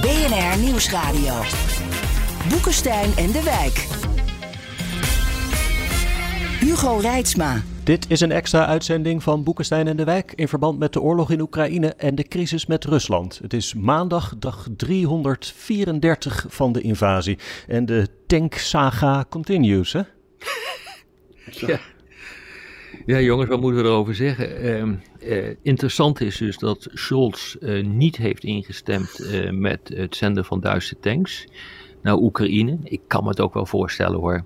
BNR Nieuwsradio. Boekenstein en de Wijk. Hugo Reitsma. Dit is een extra uitzending van Boekenstein en de Wijk in verband met de oorlog in Oekraïne en de crisis met Rusland. Het is maandag, dag 334 van de invasie. En de tanksaga continues, hè? Ja. Ja, jongens, wat moeten we erover zeggen? Uh, uh, interessant is dus dat Scholz uh, niet heeft ingestemd eh, met het zenden van Duitse tanks naar Oekraïne. Ik kan me het ook wel voorstellen hoor.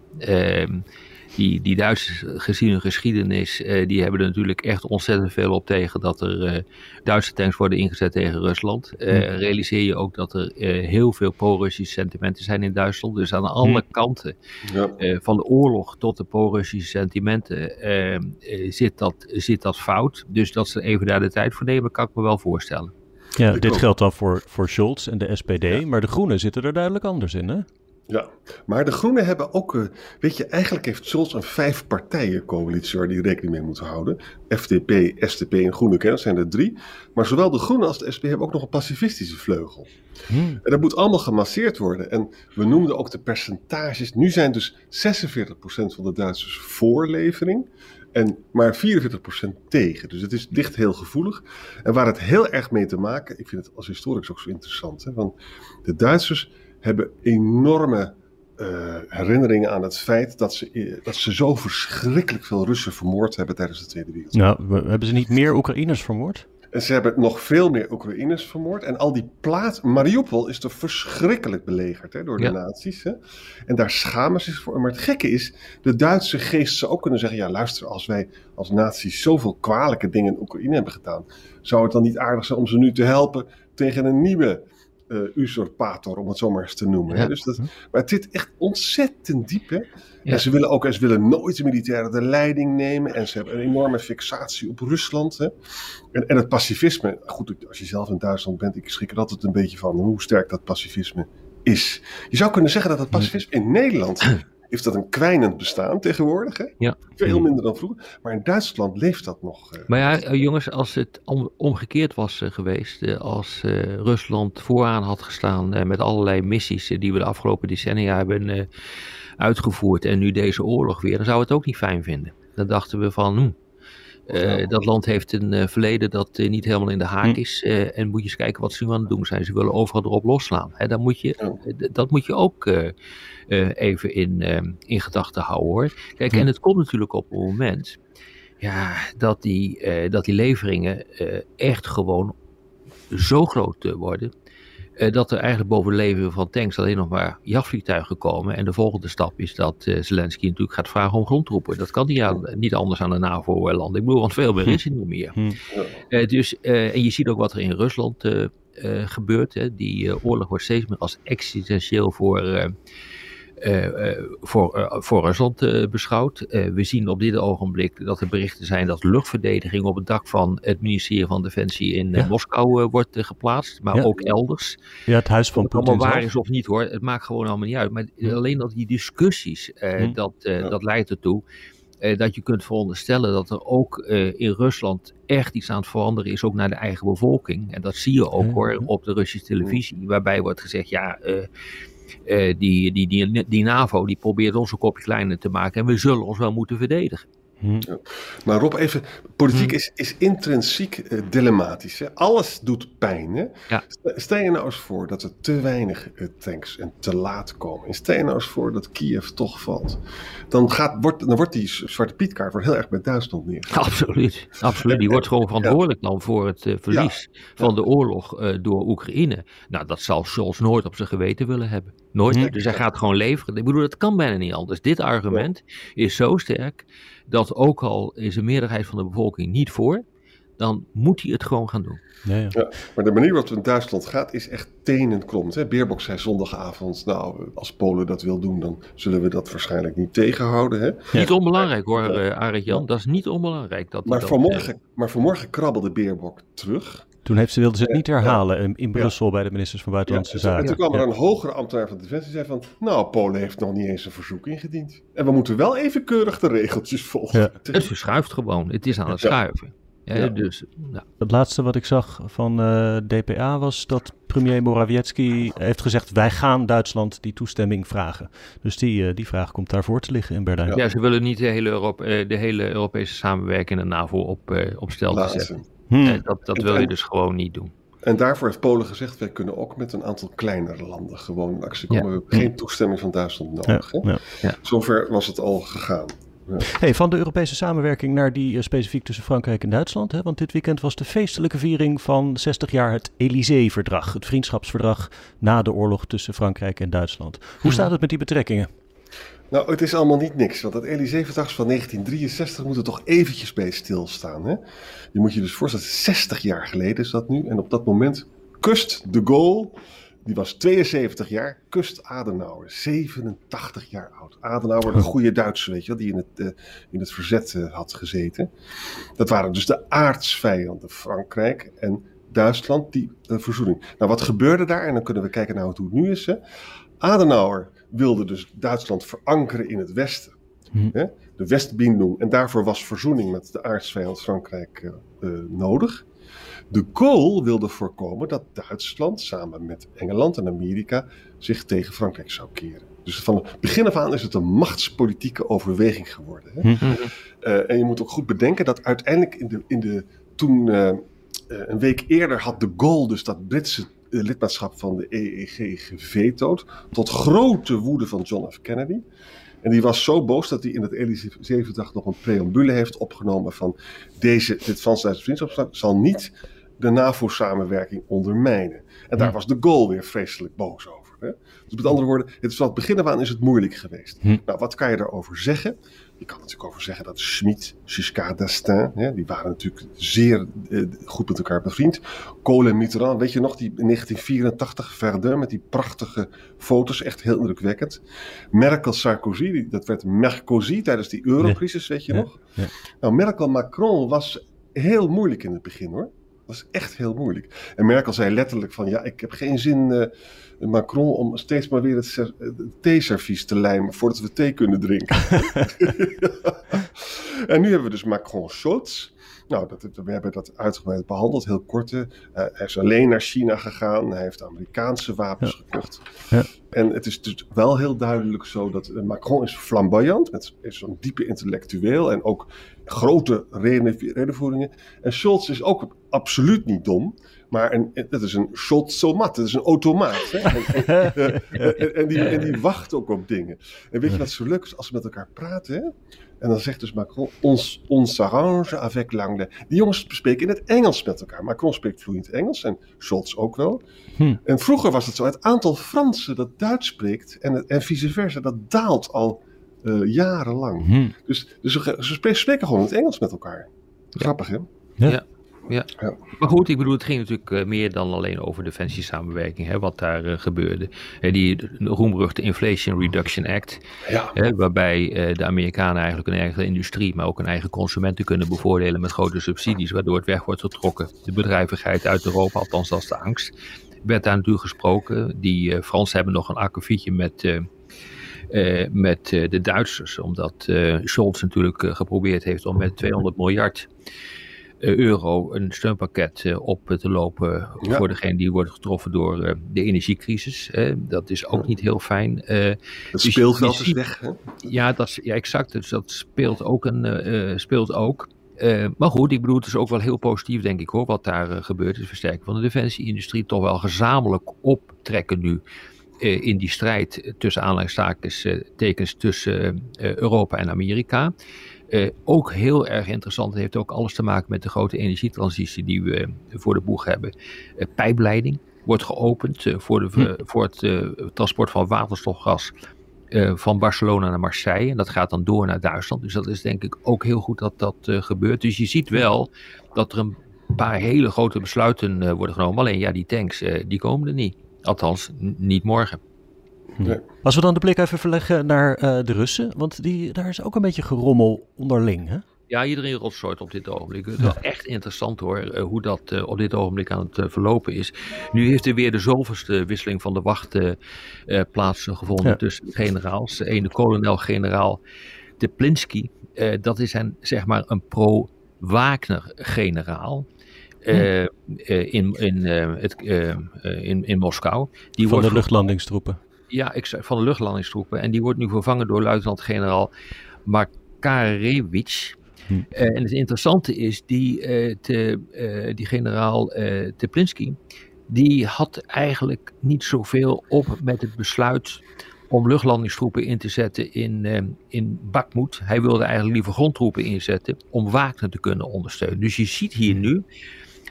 Ehm, die, die Duitsers, gezien hun geschiedenis, uh, die hebben er natuurlijk echt ontzettend veel op tegen dat er uh, Duitse tanks worden ingezet tegen Rusland. Uh, realiseer je ook dat er heel veel pro-Russische sentimenten zijn in Duitsland. Dus aan alle kanten, ja. van de oorlog tot de pro-Russische sentimenten, zit, dat, zit dat fout. Dus dat ze even daar de tijd voor nemen, kan ik me wel voorstellen. Ja, dit geldt dan voor, voor Scholz en de SPD, ja. maar de Groenen zitten er duidelijk anders in, hè? Ja, maar de Groenen hebben ook, uh, weet je, eigenlijk heeft Scholz een vijf partijen coalitie waar die rekening mee moeten houden. FDP, STP en Groenen, dat zijn er drie. Maar zowel de Groenen als de SP hebben ook nog een pacifistische vleugel. Hmm. En dat moet allemaal gemasseerd worden. En we noemden ook de percentages. Nu zijn dus 46% van de Duitsers voor levering. En maar 44% tegen. Dus het is dicht heel gevoelig. En waar het heel erg mee te maken, ik vind het als historicus ook zo interessant. Hè, want de Duitsers hebben enorme uh, herinneringen aan het feit dat ze, dat ze zo verschrikkelijk veel Russen vermoord hebben tijdens de Tweede Wereldoorlog. Nou, hebben ze niet meer Oekraïners vermoord? En ze hebben nog veel meer Oekraïners vermoord. En al die plaats. Mariupol is toch verschrikkelijk belegerd hè, door de ja. nazi's. Hè? En daar schamen ze zich voor. Maar het gekke is, de Duitse geest zou ook kunnen zeggen: ja, luister, als wij als nazi's zoveel kwalijke dingen in Oekraïne hebben gedaan, zou het dan niet aardig zijn om ze nu te helpen tegen een nieuwe usurpator, om het zo maar eens te noemen. Hè? Dus dat, maar het zit echt ontzettend diep. Hè? En ze willen ook, ze willen nooit de militairen de leiding nemen. En ze hebben een enorme fixatie op Rusland. Hè? En, en het pacifisme, goed, als je zelf in Duitsland bent, ik schrik er altijd een beetje van hoe sterk dat pacifisme is. Je zou kunnen zeggen dat het pacifisme in Nederland heeft dat een kwijnend bestaan tegenwoordig. Hè? Ja. Veel minder dan vroeger. Maar in Duitsland leeft dat nog. Uh, maar ja, jongens, als het om, omgekeerd was uh, geweest, uh, als Rusland vooraan had gestaan met allerlei missies die we de afgelopen decennia hebben uitgevoerd en nu deze oorlog weer, dan zou het ook niet fijn vinden. Dan dachten we van, hm, uh, dat land heeft een uh, verleden dat uh, niet helemaal in de haak hm. is. en moet je eens kijken wat ze nu aan het doen zijn. Ze willen overal erop losslaan. Hè, dan moet je, dat moet je ook even in, in gedachten houden hoor. Kijk, hm. en het komt natuurlijk op het moment ja, dat, die, dat die leveringen echt gewoon zo groot worden dat er eigenlijk boven het leven van tanks alleen nog maar jachtvliegtuigen komen. En de volgende stap is dat uh, Zelensky natuurlijk gaat vragen om grondtroepen. Dat kan niet, aan, niet anders aan de NAVO-land. Ik bedoel, want veel meer is er niet meer. Uh, dus, en je ziet ook wat er in Rusland gebeurt. Hè. Die oorlog wordt steeds meer als existentieel voor voor, uh, voor Rusland beschouwd. we zien op dit ogenblik dat er berichten zijn dat luchtverdediging op het dak van het ministerie van Defensie in ja. Moskou wordt geplaatst, maar ja. ook elders. Ja, het huis van Poetin. Of waar is of niet hoor, het maakt gewoon allemaal niet uit. Maar alleen dat die discussies, hm. dat, dat leidt ertoe dat je kunt veronderstellen dat er ook in Rusland echt iets aan het veranderen is, ook naar de eigen bevolking. En dat zie je ook hoor op de Russische televisie, waarbij wordt gezegd, ja, uh, die, die, die, die NAVO die probeert ons een kopje kleiner te maken en we zullen ons wel moeten verdedigen. Hm. Ja. Maar Rob, even, politiek hm. is, is intrinsiek uh, dilematisch. Hè? Alles doet pijn. Hè? Ja. Stel je nou eens voor dat er te weinig uh, tanks en te laat komen. En stel je nou eens voor dat Kiev toch valt. Dan, gaat, wordt, dan wordt die Zwarte Pietkaart wordt heel erg bij Duitsland neer. Absoluut, absoluut. Die wordt gewoon verantwoordelijk dan voor het uh, verlies ja. van de oorlog door Oekraïne. Nou, dat zal Scholz nooit op zijn geweten willen hebben. Nooit. Dus hij gaat gewoon leveren. Ik bedoel, dat kan bijna niet anders. Dit argument is zo sterk dat ook al is een meerderheid van de bevolking niet voor, dan moet hij het gewoon gaan doen. Ja, ja. ja, maar de manier waarop het in Duitsland gaat is echt tenenkrommend. Hè? Beerbok zei zondagavond, nou, als Polen dat wil doen, dan zullen we dat waarschijnlijk niet tegenhouden. Hè? Niet onbelangrijk hoor, uh, Arend Jan, dat is niet onbelangrijk. Dat maar, vanmorgen, maar vanmorgen krabbelde Beerbok terug. Toen heeft ze, wilde ze het niet herhalen in Brussel bij de ministers van Buitenlandse Zaken. En toen kwam er een hogere ambtenaar van Defensie die zei van... nou, Polen heeft nog niet eens een verzoek ingediend. En we moeten wel even keurig de regeltjes volgen. Het verschuift gewoon. Het is aan het schuiven. Ja, Dus, nou. Het laatste wat ik zag van uh, eh, DPA was dat premier Morawiecki heeft gezegd: wij gaan Duitsland die toestemming vragen. Dus die, uh, die vraag komt daarvoor te liggen in Berlijn. Ja, ze willen niet de hele, Europa, uh, de hele Europese samenwerking in de NAVO op, op stel te zetten. Hmm. dat dat wil je dus gewoon niet doen. En daarvoor heeft Polen gezegd: wij kunnen ook met een aantal kleinere landen gewoon in actie komen. We hebben geen toestemming van Duitsland nodig. Ja. Ja. Zover was het al gegaan. Hey, van de Europese samenwerking naar die uh, specifiek tussen Frankrijk en Duitsland. Hè? Want dit weekend was de feestelijke viering van 60 jaar het Élysée-verdrag. Het vriendschapsverdrag na de oorlog tussen Frankrijk en Duitsland. Hoe staat het met die betrekkingen? Nou, het is allemaal niet niks. Want het Élysée-verdrag van 1963 moet er toch eventjes bij stilstaan. Hè? Je moet je dus voorstellen, 60 jaar geleden is dat nu. En op dat moment kust de Gaulle die was 72 jaar, kust Adenauer, 87 jaar oud. Adenauer, de goede Duitse, weet je wel, die in het, uh, in het verzet uh, had gezeten. Dat waren dus de aardsvijanden, Frankrijk en Duitsland, die uh, verzoening. Nou, wat gebeurde daar? En dan kunnen we kijken naar hoe het nu is. Hè? Adenauer wilde dus Duitsland verankeren in het Westen. Hm. Hè? De Westbindung. En daarvoor was verzoening met de aardsvijand Frankrijk nodig. De Gaulle wilde voorkomen dat Duitsland samen met Engeland en Amerika zich tegen Frankrijk zou keren. Dus van het begin af aan is het een machtspolitieke overweging geworden. Hè? Mhm. Uh, en je moet ook goed bedenken dat uiteindelijk in de, in de, toen uh, een week eerder had de Gaulle dus dat Britse lidmaatschap van de EEG gevetood. Tot grote woede van John F. Kennedy. En die was zo boos dat hij in het Elysée-verdrag nog een preambule heeft opgenomen van deze, dit Frans-Duitse vriendschapsverdrag zal niet de NAVO-samenwerking ondermijnen. En daar hm. was de Gaulle weer vreselijk boos over. Hè? Dus met andere woorden, het is van het begin af aan is het moeilijk geweest. Hm. Nou, wat kan je daarover zeggen? Je kan natuurlijk over zeggen dat Schmid, Giscard d'Estaing, hè, die waren natuurlijk zeer eh, goed met elkaar bevriend. Kohl en Mitterrand, weet je nog, die in 1984 Verdun met die prachtige foto's, echt heel indrukwekkend. Merkel, Sarkozy, dat werd Merkozy tijdens die eurocrisis, weet je nog. Ja. Nou, Merkel, Macron was heel moeilijk in het begin hoor. Dat is echt heel moeilijk. En Merkel zei letterlijk van ja, ik heb geen zin, uh, Macron, om steeds maar weer het, theeservies te lijmen voordat we thee kunnen drinken. en nu hebben we dus Macron-Scholz. Nou, dat, we hebben dat uitgebreid behandeld, heel kort. Uh, hij is alleen naar China gegaan. Hij heeft Amerikaanse wapens gekocht. Ja. En het is dus wel heel duidelijk zo dat Macron is flamboyant, met, is zo'n diepe intellectueel en ook grote redenvoeringen. En Scholz is ook absoluut niet dom. Maar een, dat is een Scholzomat, dat is een automaat. Hè? En, en, die, en, die, wacht ook op dingen. En weet je wat zo leuk is? Als ze met elkaar praten, hè? en dan zegt dus Macron, ons, ons arrange avec l'anglais. Die jongens spreken in het Engels met elkaar. Macron spreekt vloeiend Engels en Scholz ook wel. Hm. En vroeger was het zo, het aantal Fransen dat Duits spreekt en, en vice versa, dat daalt al uh, jarenlang. Hm. Dus, dus ze, ze, spreken gewoon het Engels met elkaar. Grappig, hè? Ja. ja. Ja. maar goed, ik bedoel, het ging natuurlijk uh, meer dan alleen over defensiesamenwerking, hè, wat daar uh, gebeurde. Uh, die roemruchte Inflation Reduction Act, ja. waarbij de Amerikanen eigenlijk een eigen industrie, maar ook een eigen consumenten kunnen bevoordelen met grote subsidies, waardoor het weg wordt getrokken. De bedrijvigheid uit Europa, althans dat is de angst, werd daar natuurlijk gesproken. Die Fransen hebben nog een akkefietje met uh, met uh, de Duitsers. Omdat uh, Scholz natuurlijk geprobeerd heeft om met 200 miljard euro een steunpakket op te lopen ja. voor degene die wordt getroffen door de energiecrisis. dat is ook niet heel fijn. het dus speelveld is weg. Hè? Ja, dat is, ja, exact. Dus dat speelt ook. Een, speelt ook. maar goed, ik bedoel, het is ook wel heel positief, denk ik hoor, wat daar gebeurt. Het versterken van de defensieindustrie, toch wel gezamenlijk optrekken nu uh, in die strijd tussen aanleidingstekens tekens tussen Europa en Amerika. Ook heel erg interessant, het heeft ook alles te maken met de grote energietransitie die we voor de boeg hebben. pijpleiding wordt geopend voor, de, hm. voor het transport van waterstofgas van Barcelona naar Marseille. En dat gaat dan door naar Duitsland. Dus dat is denk ik ook heel goed dat dat gebeurt. Dus je ziet wel dat er een een paar hele grote besluiten worden genomen. Alleen ja, die tanks, die komen er niet. Althans, niet morgen. Nee. Als we dan de blik even verleggen naar de Russen, want die, daar is ook een beetje gerommel onderling. Hè? Ja, iedereen rotsoort op dit ogenblik. Het is wel echt interessant hoor, eh, hoe dat uh, op dit ogenblik aan het uh, verlopen is. Nu heeft er weer de zoveelste wisseling van de wacht uh, plaatsgevonden ja. tussen de generaals. De ene kolonel-generaal Teplinski, dat is een, zeg maar een pro-Wagner-generaal. In, in, het, in, in Moskou. Die van wordt de luchtlandingstroepen. Ja, ik, van de luchtlandingstroepen. En die wordt nu vervangen door luitenant-generaal Makarewicz. Hm. Eh, en het interessante is, die, uh, te, uh, die generaal Teplinski, die had eigenlijk niet zoveel op met het besluit om luchtlandingstroepen in te zetten in, in Bakhmut. Hij wilde eigenlijk liever grondtroepen inzetten om Wagner te kunnen ondersteunen. Dus je ziet hier nu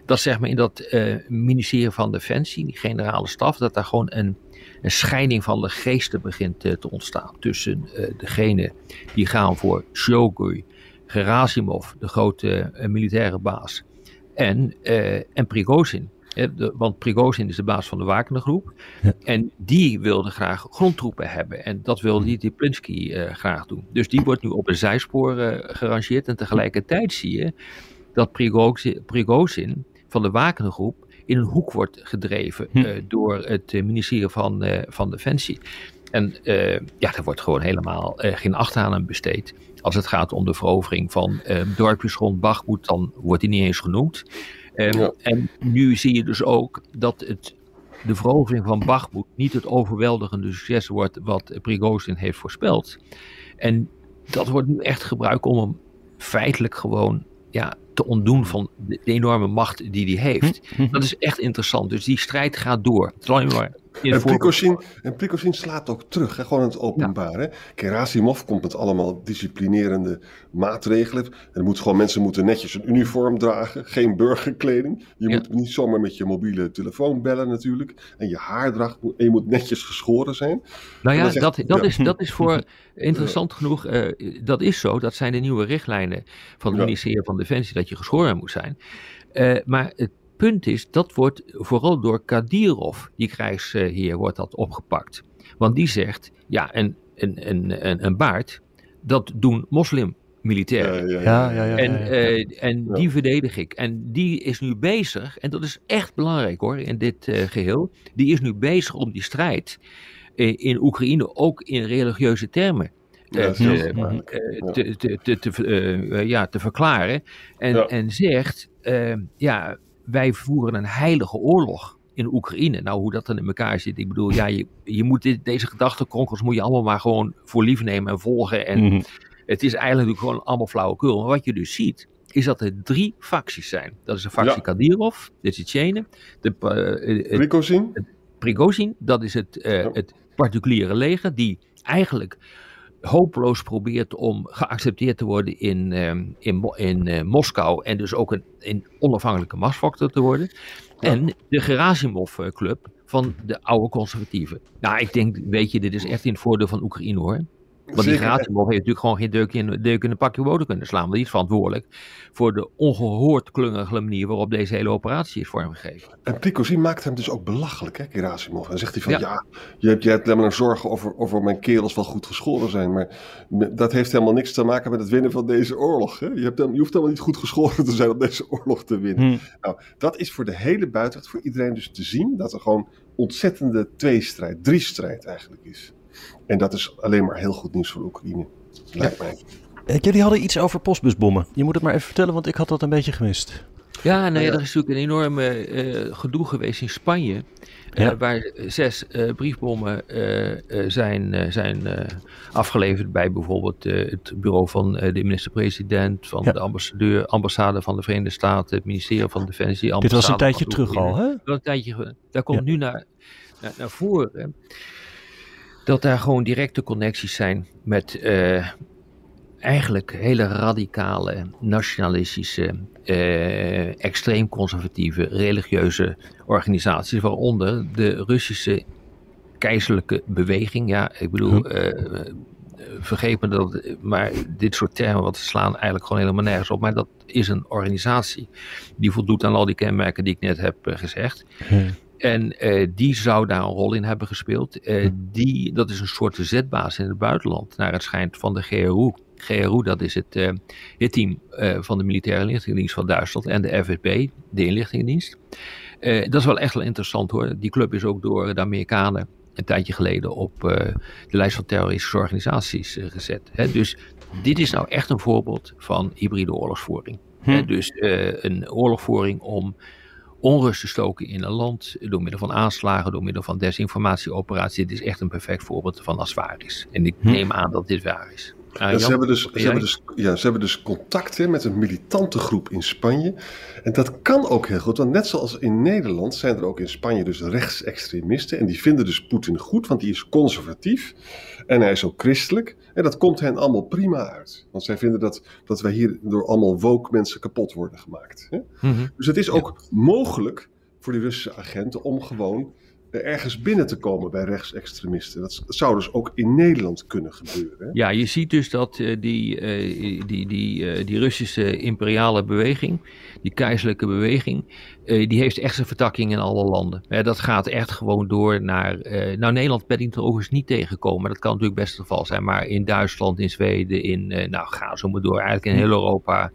dat zeg maar in dat ministerie van Defensie, die generale staf, dat daar gewoon een, een scheiding van de geesten begint te ontstaan. Tussen degene die gaan voor Shogun Gerasimov, de grote uh, militaire baas, en, uh, en Prigozhin. De, want Prigozhin is de baas van de Wagnergroep. Ja. En die wilde graag grondtroepen hebben. En dat wilde die Teplinski uh, graag doen. Dus die wordt nu op een zijspoor gerangeerd. En tegelijkertijd zie je dat Prigozhin, Prigozhin van de Wagnergroep in een hoek wordt gedreven hm. door het ministerie van, van Defensie. En ja, er wordt gewoon helemaal geen acht aan hem besteed. Als het gaat om de verovering van uh, dorpjes rond Bachmoed, dan wordt die niet eens genoemd. Um, En nu zie je dus ook dat het, de verovering van Bachmoed niet het overweldigende succes wordt wat Prigozhin heeft voorspeld. En dat wordt nu echt gebruikt om hem feitelijk gewoon ja, te ontdoen van de, enorme macht die hij heeft. Hm, hm. Dat is echt interessant. Dus die strijd gaat door. Het is alleen maar en Prigozhin, en slaat ook terug, hè, gewoon in het openbaar. Ja. Kerasimov komt met allemaal disciplinerende maatregelen. En moet gewoon, mensen moeten netjes een uniform dragen, geen burgerkleding. Je moet niet zomaar met je mobiele telefoon bellen natuurlijk. En je haardracht, en je moet netjes geschoren zijn. Nou ja, dat, dat, Is, dat is voor, interessant genoeg, uh, dat is zo. Dat zijn de nieuwe richtlijnen van het ministerie van Defensie, dat je geschoren moet zijn. Uh, maar het punt is, dat wordt vooral door Kadirov, die krijgsheer, wordt dat opgepakt. Want die zegt, ja, een, een, een, een baard, dat doen moslimmilitairen. Ja, ja, ja. ja, en, uh, en die verdedig ik. En die is nu bezig, en dat is echt belangrijk hoor, in dit uh, geheel. Die is nu bezig om die strijd uh, in Oekraïne ook in religieuze termen ja, te, te, te, te, ja, te verklaren. En, ja. en zegt, ja, wij voeren een heilige oorlog in Oekraïne. Nou, hoe dat dan in elkaar zit. Ik bedoel, ja, je, je moet dit, deze gedachtenkronkels moet je allemaal maar gewoon voor lief nemen en volgen. En mm -hmm. het is eigenlijk gewoon allemaal flauwekul. Maar wat je dus ziet, is dat er drie facties zijn. Dat is de factie ja. Kadyrov, de Tsjetsjenen. De, uh, Prigozhin. Prigozhin, dat is het, uh, ja. het particuliere leger, die eigenlijk hopeloos probeert om geaccepteerd te worden in, uh, in, in uh, Moskou en dus ook een, een onafhankelijke machtsfactor te worden. Ja. En de Gerasimov Club van de oude conservatieven. Nou, ik denk, weet je, dit is echt in het voordeel van Oekraïne hoor. Want die Gerasimov heeft natuurlijk gewoon geen deuk in, deuk in een pakje woorden kunnen slaan. Want die is verantwoordelijk voor de ongehoord klungige manier waarop deze hele operatie is vormgegeven. En Prigozhin maakt hem dus ook belachelijk, hè, Gerasimov. Dan zegt hij van, ja, ja je, hebt, je hebt alleen maar zorgen over, over mijn kerels wel goed geschoren zijn. Maar dat heeft helemaal niks te maken met het winnen van deze oorlog. Hè? Je, hebt, je hoeft helemaal niet goed geschoren te zijn om deze oorlog te winnen. Hmm. Nou, dat is voor de hele buitenwereld, voor iedereen dus te zien, dat er gewoon ontzettende tweestrijd, driestrijd eigenlijk is. En dat is alleen maar heel goed nieuws voor Oekraïne, lijkt mij. Jullie hadden iets over postbusbommen. Je moet het maar even vertellen, want ik had dat een beetje gemist. Ja, nou ja, er is natuurlijk een enorme uh, gedoe geweest in Spanje. Uh, ja. Waar zes uh, briefbommen zijn, zijn afgeleverd bij bijvoorbeeld het bureau van de minister-president, van ja. de ambassadeur, ambassade van de Verenigde Staten, het ministerie van Defensie. Dit was een tijdje terug al, hè? een tijdje, daar komt ja. nu naar, naar, naar voren dat daar gewoon directe connecties zijn met uh, eigenlijk hele radicale, nationalistische, uh, extreem conservatieve, religieuze organisaties, waaronder de Russische keizerlijke beweging. Ja, ik bedoel, uh, vergeet me dat, maar dit soort termen wat slaan eigenlijk gewoon helemaal nergens op. Maar dat is een organisatie die voldoet aan al die kenmerken die ik net heb gezegd. En die zou daar een rol in hebben gespeeld. die, dat is een soort zetbaas in het buitenland, naar het schijnt van de GRU. GRU, dat is het, uh, het team van de militaire inlichtingendienst van Duitsland en de FSB, de inlichtingendienst. dat is wel echt wel interessant hoor. Die club is ook door de Amerikanen een tijdje geleden op de lijst van terroristische organisaties gezet. Hè? Dus dit is nou echt een voorbeeld van hybride oorlogsvoering. Hm. Hè? Dus een oorlogvoering om onrust te stoken in een land door middel van aanslagen, door middel van desinformatieoperaties. Dit is echt een perfect voorbeeld van als waar is. En ik hm. neem aan dat dit waar is. Ja, ze, hebben dus, ze, hebben dus, ja, ze hebben dus contacten met een militante groep in Spanje. En dat kan ook heel goed, want net zoals in Nederland zijn er ook in Spanje dus rechtsextremisten. En die vinden dus Poetin goed, want die is conservatief en hij is ook christelijk. En dat komt hen allemaal prima uit. Want zij vinden dat, dat wij hier door allemaal woke mensen kapot worden gemaakt. Hè? Mhm. Dus het is ook mogelijk voor die Russische agenten om gewoon ergens binnen te komen bij rechtsextremisten. Dat zou dus ook in Nederland kunnen gebeuren. Ja, je ziet dus dat uh, die, uh, die, die, uh, die Russische imperiale beweging, die keizerlijke beweging, die heeft echt zijn vertakking in alle landen. dat gaat echt gewoon door naar. nou, Nederland ben ik er overigens niet tegengekomen. Dat kan natuurlijk best het geval zijn. Maar in Duitsland, in Zweden, in. nou, ga zo maar door. Eigenlijk in heel Europa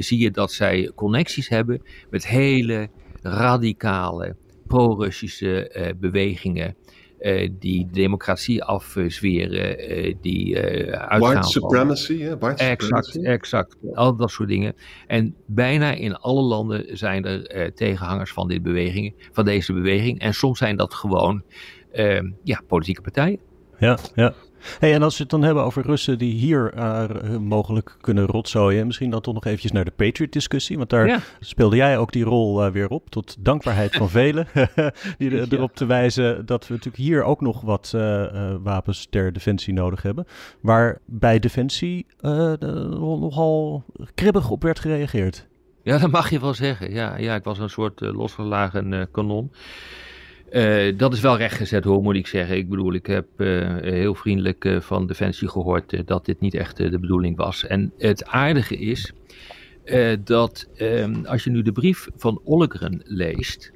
zie je dat zij connecties hebben met hele radicale pro-Russische uh, bewegingen. Uh, die democratie afzweren, uh, die uitgaan White supremacy, hè? White exact, supremacy. exact. Al dat soort dingen. En bijna in alle landen zijn er tegenhangers van, dit bewegingen, van deze beweging. En soms zijn dat gewoon ja, politieke partijen. Ja, ja. Hey, en als we het dan hebben over Russen die hier uh, mogelijk kunnen rotzooien, misschien dan toch nog eventjes naar de Patriot-discussie, want daar speelde jij ook die rol uh, weer op, tot dankbaarheid van velen, die erop te wijzen dat we natuurlijk hier ook nog wat uh, wapens ter defensie nodig hebben, waar bij defensie nogal kribbig op werd gereageerd. Ja, dat mag je wel zeggen. Ja, ja ik was een soort losgelagen kanon. Uh, dat is wel rechtgezet hoor, moet ik zeggen. Ik bedoel, ik heb uh, heel vriendelijk uh, van Defensie gehoord dat dit niet echt de bedoeling was. En het aardige is dat ehm, als je nu de brief van Ollegren leest,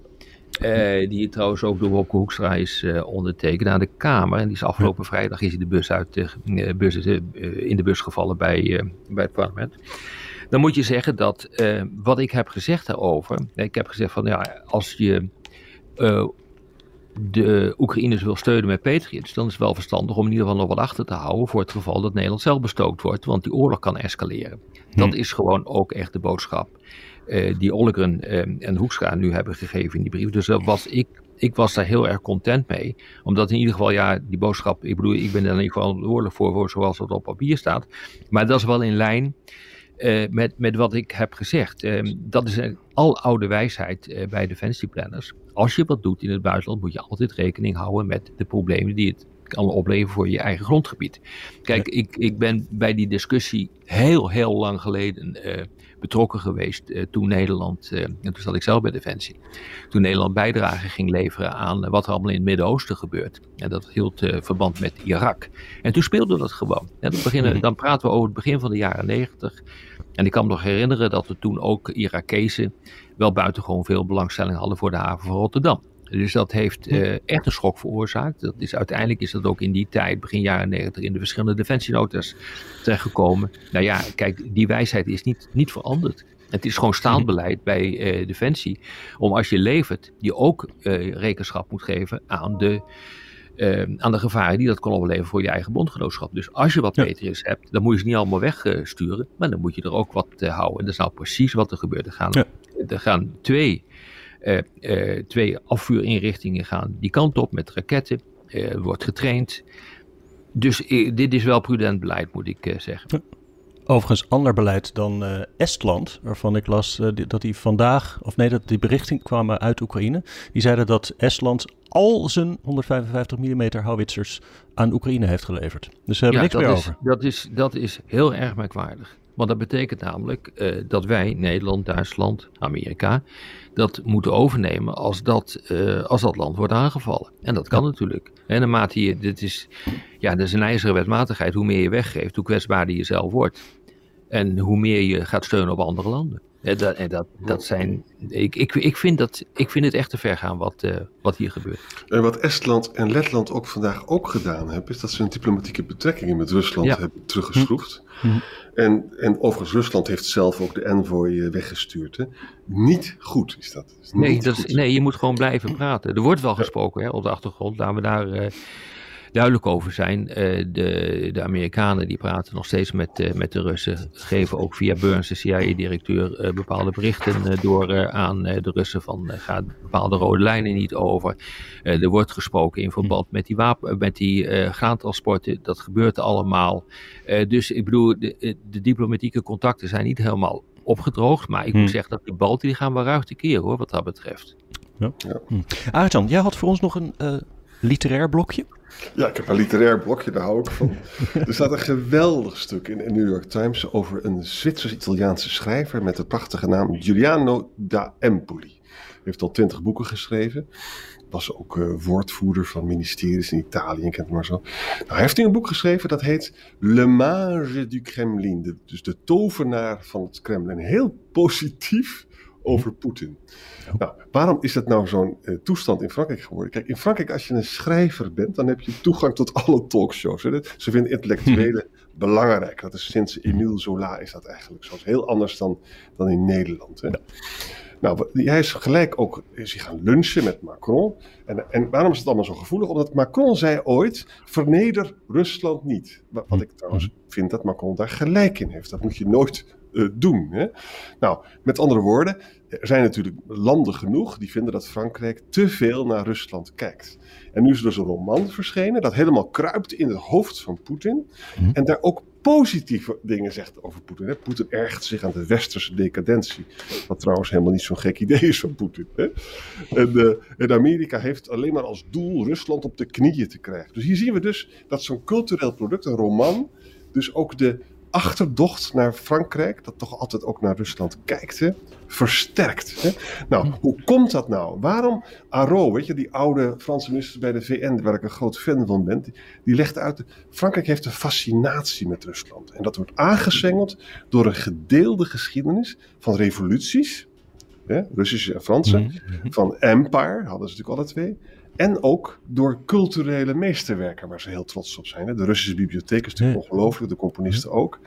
die trouwens ook door Wopke Hoekstra is ondertekend aan de Kamer. En die is afgelopen vrijdag is hij de bus uit de bus, in de bus gevallen bij, bij het parlement. Dan moet je zeggen dat wat ik heb gezegd daarover. Ik heb gezegd van ja, als je de Oekraïners wil steunen met Patriots, dan is het wel verstandig om in ieder geval nog wat achter te houden voor het geval dat Nederland zelf bestookt wordt, want die oorlog kan escaleren. Dat hm. is gewoon ook echt de boodschap uh, die Ollegren uh, en Hoekstra nu hebben gegeven in die brief. Dus dat was ik, ik was daar heel erg content mee, omdat in ieder geval, ja, die boodschap, ik bedoel, ik ben er in ieder geval verantwoordelijk voor, voor zoals dat op papier staat, maar dat is wel in lijn uh, met, met wat ik heb gezegd. Uh, dat is een aloude wijsheid uh, bij defensieplanners. Als je wat doet in het buitenland, moet je altijd rekening houden met de problemen die het kan opleveren voor je eigen grondgebied. Kijk, ik, ik ben bij die discussie heel, heel lang geleden betrokken geweest toen Nederland, en toen zat ik zelf bij Defensie, toen Nederland bijdrage ging leveren aan wat er allemaal in het Midden-Oosten gebeurt. En dat hield verband met Irak. En toen speelde dat gewoon. dan, beginnen, dan praten we over het begin van de jaren negentig. En ik kan me nog herinneren dat we toen ook Irakezen wel buitengewoon veel belangstelling hadden voor de haven van Rotterdam. Dus dat heeft uh, echt een schok veroorzaakt. Dat is, uiteindelijk is dat ook in die tijd, begin jaren 90, in de verschillende defensienotas terechtgekomen. Nou ja, kijk, die wijsheid is niet, niet veranderd. Het is gewoon staand beleid bij uh, Defensie. Om als je levert, je ook uh, rekenschap moet geven aan de uh, aan de gevaren die dat kan opleveren voor je eigen bondgenootschap. Dus als je wat ja. Patriots hebt, dan moet je ze niet allemaal wegsturen, maar dan moet je er ook wat uh, houden. En dat is nou precies wat er gebeurt. Er gaan, ja. er gaan twee, uh, twee afvuurinrichtingen gaan die kant op met raketten. Wordt getraind. Dus dit is wel prudent beleid, moet ik zeggen. Ja. Overigens ander beleid dan uh, Estland, waarvan ik las uh, dat die vandaag, of nee, dat die berichten kwamen uit Oekraïne. Die zeiden dat Estland al zijn 155 mm houwitsers aan Oekraïne heeft geleverd. Dus ze hebben ja, niks meer is, over. Dat is, dat is heel erg merkwaardig. Want dat betekent namelijk dat wij, Nederland, Duitsland, Amerika, dat moeten overnemen als dat, als dat land wordt aangevallen. En dat kan natuurlijk. En naarmate je, dit is, ja, dat is een ijzeren wetmatigheid. Hoe meer je weggeeft, hoe kwetsbaarder je zelf wordt. En hoe meer je gaat steunen op andere landen. En dat, en dat, dat zijn. Ik, ik, ik, vind dat, ik vind het echt te ver gaan wat, uh, wat hier gebeurt. En wat Estland en Letland ook vandaag ook gedaan hebben, is dat ze hun diplomatieke betrekkingen met Rusland hebben teruggeschroefd. Hm. hm. En, en overigens, Rusland heeft zelf ook de envoy eh, weggestuurd. Hè. Niet goed is dat. Is nee, dat is, nee, je moet gewoon blijven praten. Er wordt wel gesproken hè, op de achtergrond. Laten we daar. Uh, duidelijk over zijn. Uh, de, de Amerikanen die praten nog steeds met, uh, met de Russen, geven ook via Burns, de CIA-directeur, uh, bepaalde berichten door aan de Russen van gaat bepaalde rode lijnen niet over. er wordt gesproken in verband met die, wapen, met die graantransporten, dat gebeurt allemaal. dus ik bedoel, de, de diplomatieke contacten zijn niet helemaal opgedroogd, maar ik moet hmm. zeggen dat de Balten die gaan wel ruig te keer hoor, wat dat betreft. Ja. Ja. Hm. jij had voor ons nog een literair blokje? Ja, ik heb een literair blokje, daar hou ik van. er staat een geweldig stuk in de New York Times over een Zwitsers-Italiaanse schrijver met de prachtige naam Giuliano da Empoli. Hij heeft al twintig boeken geschreven. Was ook uh, woordvoerder van ministeries in Italië, kent maar zo. Nou, hij heeft een boek geschreven dat heet Le Mage du Kremlin. dus de tovenaar van het Kremlin. Heel positief over Poetin. Nou, waarom is dat nou zo'n uh, toestand in Frankrijk geworden? Kijk, in Frankrijk, als je een schrijver bent, dan heb je toegang tot alle talkshows. Hè? Ze vinden intellectuelen belangrijk. Dat is sinds Emile Zola is dat eigenlijk zo. is heel anders dan, dan in Nederland. Hè? Nou, hij is gelijk ook is hij gaan lunchen met Macron. En, en waarom is het allemaal zo gevoelig? Omdat Macron zei ooit: verneder Rusland niet. Wat, wat ik trouwens vind dat Macron daar gelijk in heeft. Dat moet je nooit uh, doen. Hè? Nou, met andere woorden, er zijn natuurlijk landen genoeg die vinden dat Frankrijk te veel naar Rusland kijkt. En nu is er dus een roman verschenen dat helemaal kruipt in het hoofd van Poetin. Mhm. En daar ook positieve dingen zegt over Poetin. Poetin ergt zich aan de westerse decadentie. Wat trouwens helemaal niet zo'n gek idee is van Poetin. En, uh, en, Amerika heeft alleen maar als doel Rusland op de knieën te krijgen. Dus hier zien we dus dat zo'n cultureel product, een roman, dus ook de achterdocht naar Frankrijk, dat toch altijd ook naar Rusland kijkt, hè, versterkt. Hè? Nou, hm. hoe komt dat nou? Waarom Aro, weet je, die oude Franse minister bij de VN, waar ik een groot fan van ben, die, die legt uit, Frankrijk heeft een fascinatie met Rusland. En dat wordt aangezengeld door een gedeelde geschiedenis van revoluties, hè, Russische en Franse, hm. van empire, hadden ze natuurlijk alle twee, en ook door culturele meesterwerken waar ze heel trots op zijn. De Russische bibliotheek is natuurlijk ongelooflijk, de componisten ook.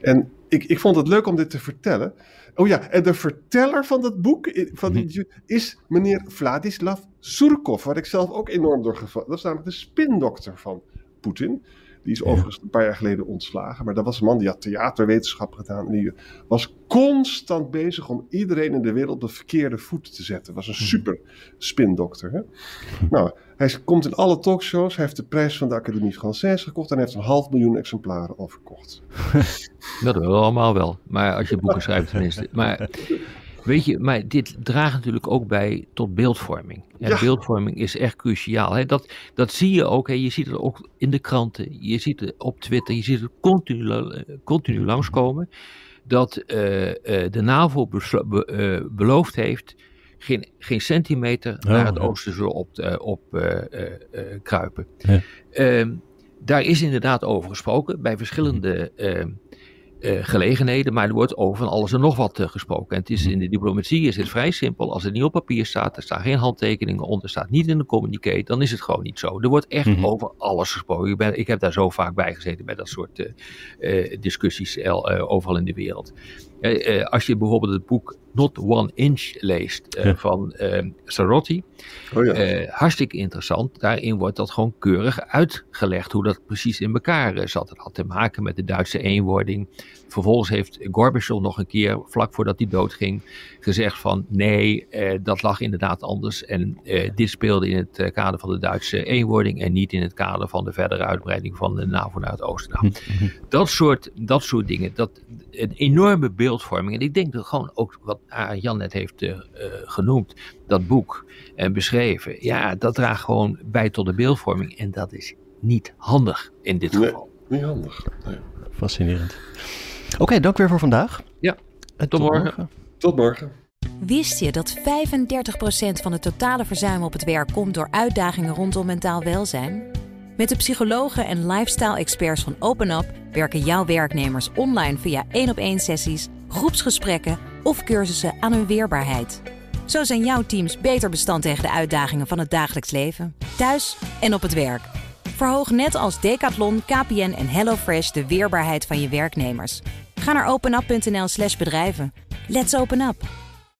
En ik, ik vond het leuk om dit te vertellen. Oh ja, en de verteller van dat boek van die, mhm. is meneer Vladislav Surkov, waar ik zelf ook enorm door gevallen. Dat is namelijk de spindokter van Poetin. Die is overigens een paar jaar geleden ontslagen. Maar dat was een man die had theaterwetenschap gedaan. En die was constant bezig om iedereen in de wereld op de verkeerde voet te zetten. Was een hmm. super spindokter. Hè? Nou, hij komt in alle talkshows. Hij heeft de prijs van de Académie Française gekocht. En hij heeft een half miljoen exemplaren al verkocht. Dat wel allemaal wel. Maar als je boeken schrijft tenminste. Maar Weet je, maar dit draagt natuurlijk ook bij tot beeldvorming. En beeldvorming is echt cruciaal. Hè? Dat, dat zie je ook. Hè? Je ziet het ook in de kranten. Je ziet het op Twitter. Je ziet het continu, continu langskomen. Dat uh, de NAVO be, uh, beloofd heeft geen, geen centimeter oh, naar het oosten zullen op, op kruipen. Ja. Ehm, daar is inderdaad over gesproken bij verschillende ehm, uh, gelegenheden, maar er wordt over van alles en nog wat uh, gesproken. En het is, mhm. in de diplomatie is het vrij simpel. Als het niet op papier staat, er staan geen handtekeningen onder, staat niet in de communiqué, dan is het gewoon niet zo. Er wordt echt mm -hmm. over alles gesproken. Ik, ben, ik, heb daar zo vaak bij gezeten bij dat soort uh, discussies overal in de wereld. als je bijvoorbeeld het boek Not One Inch leest van Sarotti. Oh ja. hartstikke interessant. Daarin wordt dat gewoon keurig uitgelegd hoe dat precies in elkaar zat. Het had te maken met de Duitse eenwording. Vervolgens heeft Gorbachev nog een keer, vlak voordat hij doodging, gezegd van nee, dat lag inderdaad anders. En dit speelde in het kader van de Duitse eenwording en niet in het kader van de verdere uitbreiding van de NAVO naar het oosten. Nou, dat, soort, dat soort dingen, dat, een enorme beeldvorming. En ik denk dat gewoon ook wat Jan net heeft uh, genoemd, dat boek en beschreven. Ja, dat draagt gewoon bij tot de beeldvorming. En dat is niet handig in dit geval. niet handig. Nee. Fascinerend. Oké, dank weer voor vandaag. Ja, En tot morgen. Tot morgen. Wist je dat 35% van het totale verzuim op het werk komt door uitdagingen rondom mentaal welzijn? Met de psychologen en lifestyle-experts van OpenUp werken jouw werknemers online via één op één sessies, groepsgesprekken of cursussen aan hun weerbaarheid. Zo zijn jouw teams beter bestand tegen de uitdagingen van het dagelijks leven, thuis en op het werk. Verhoog net als Decathlon, KPN en HelloFresh de weerbaarheid van je werknemers. Ga naar openup.nl/slash bedrijven. Let's open up!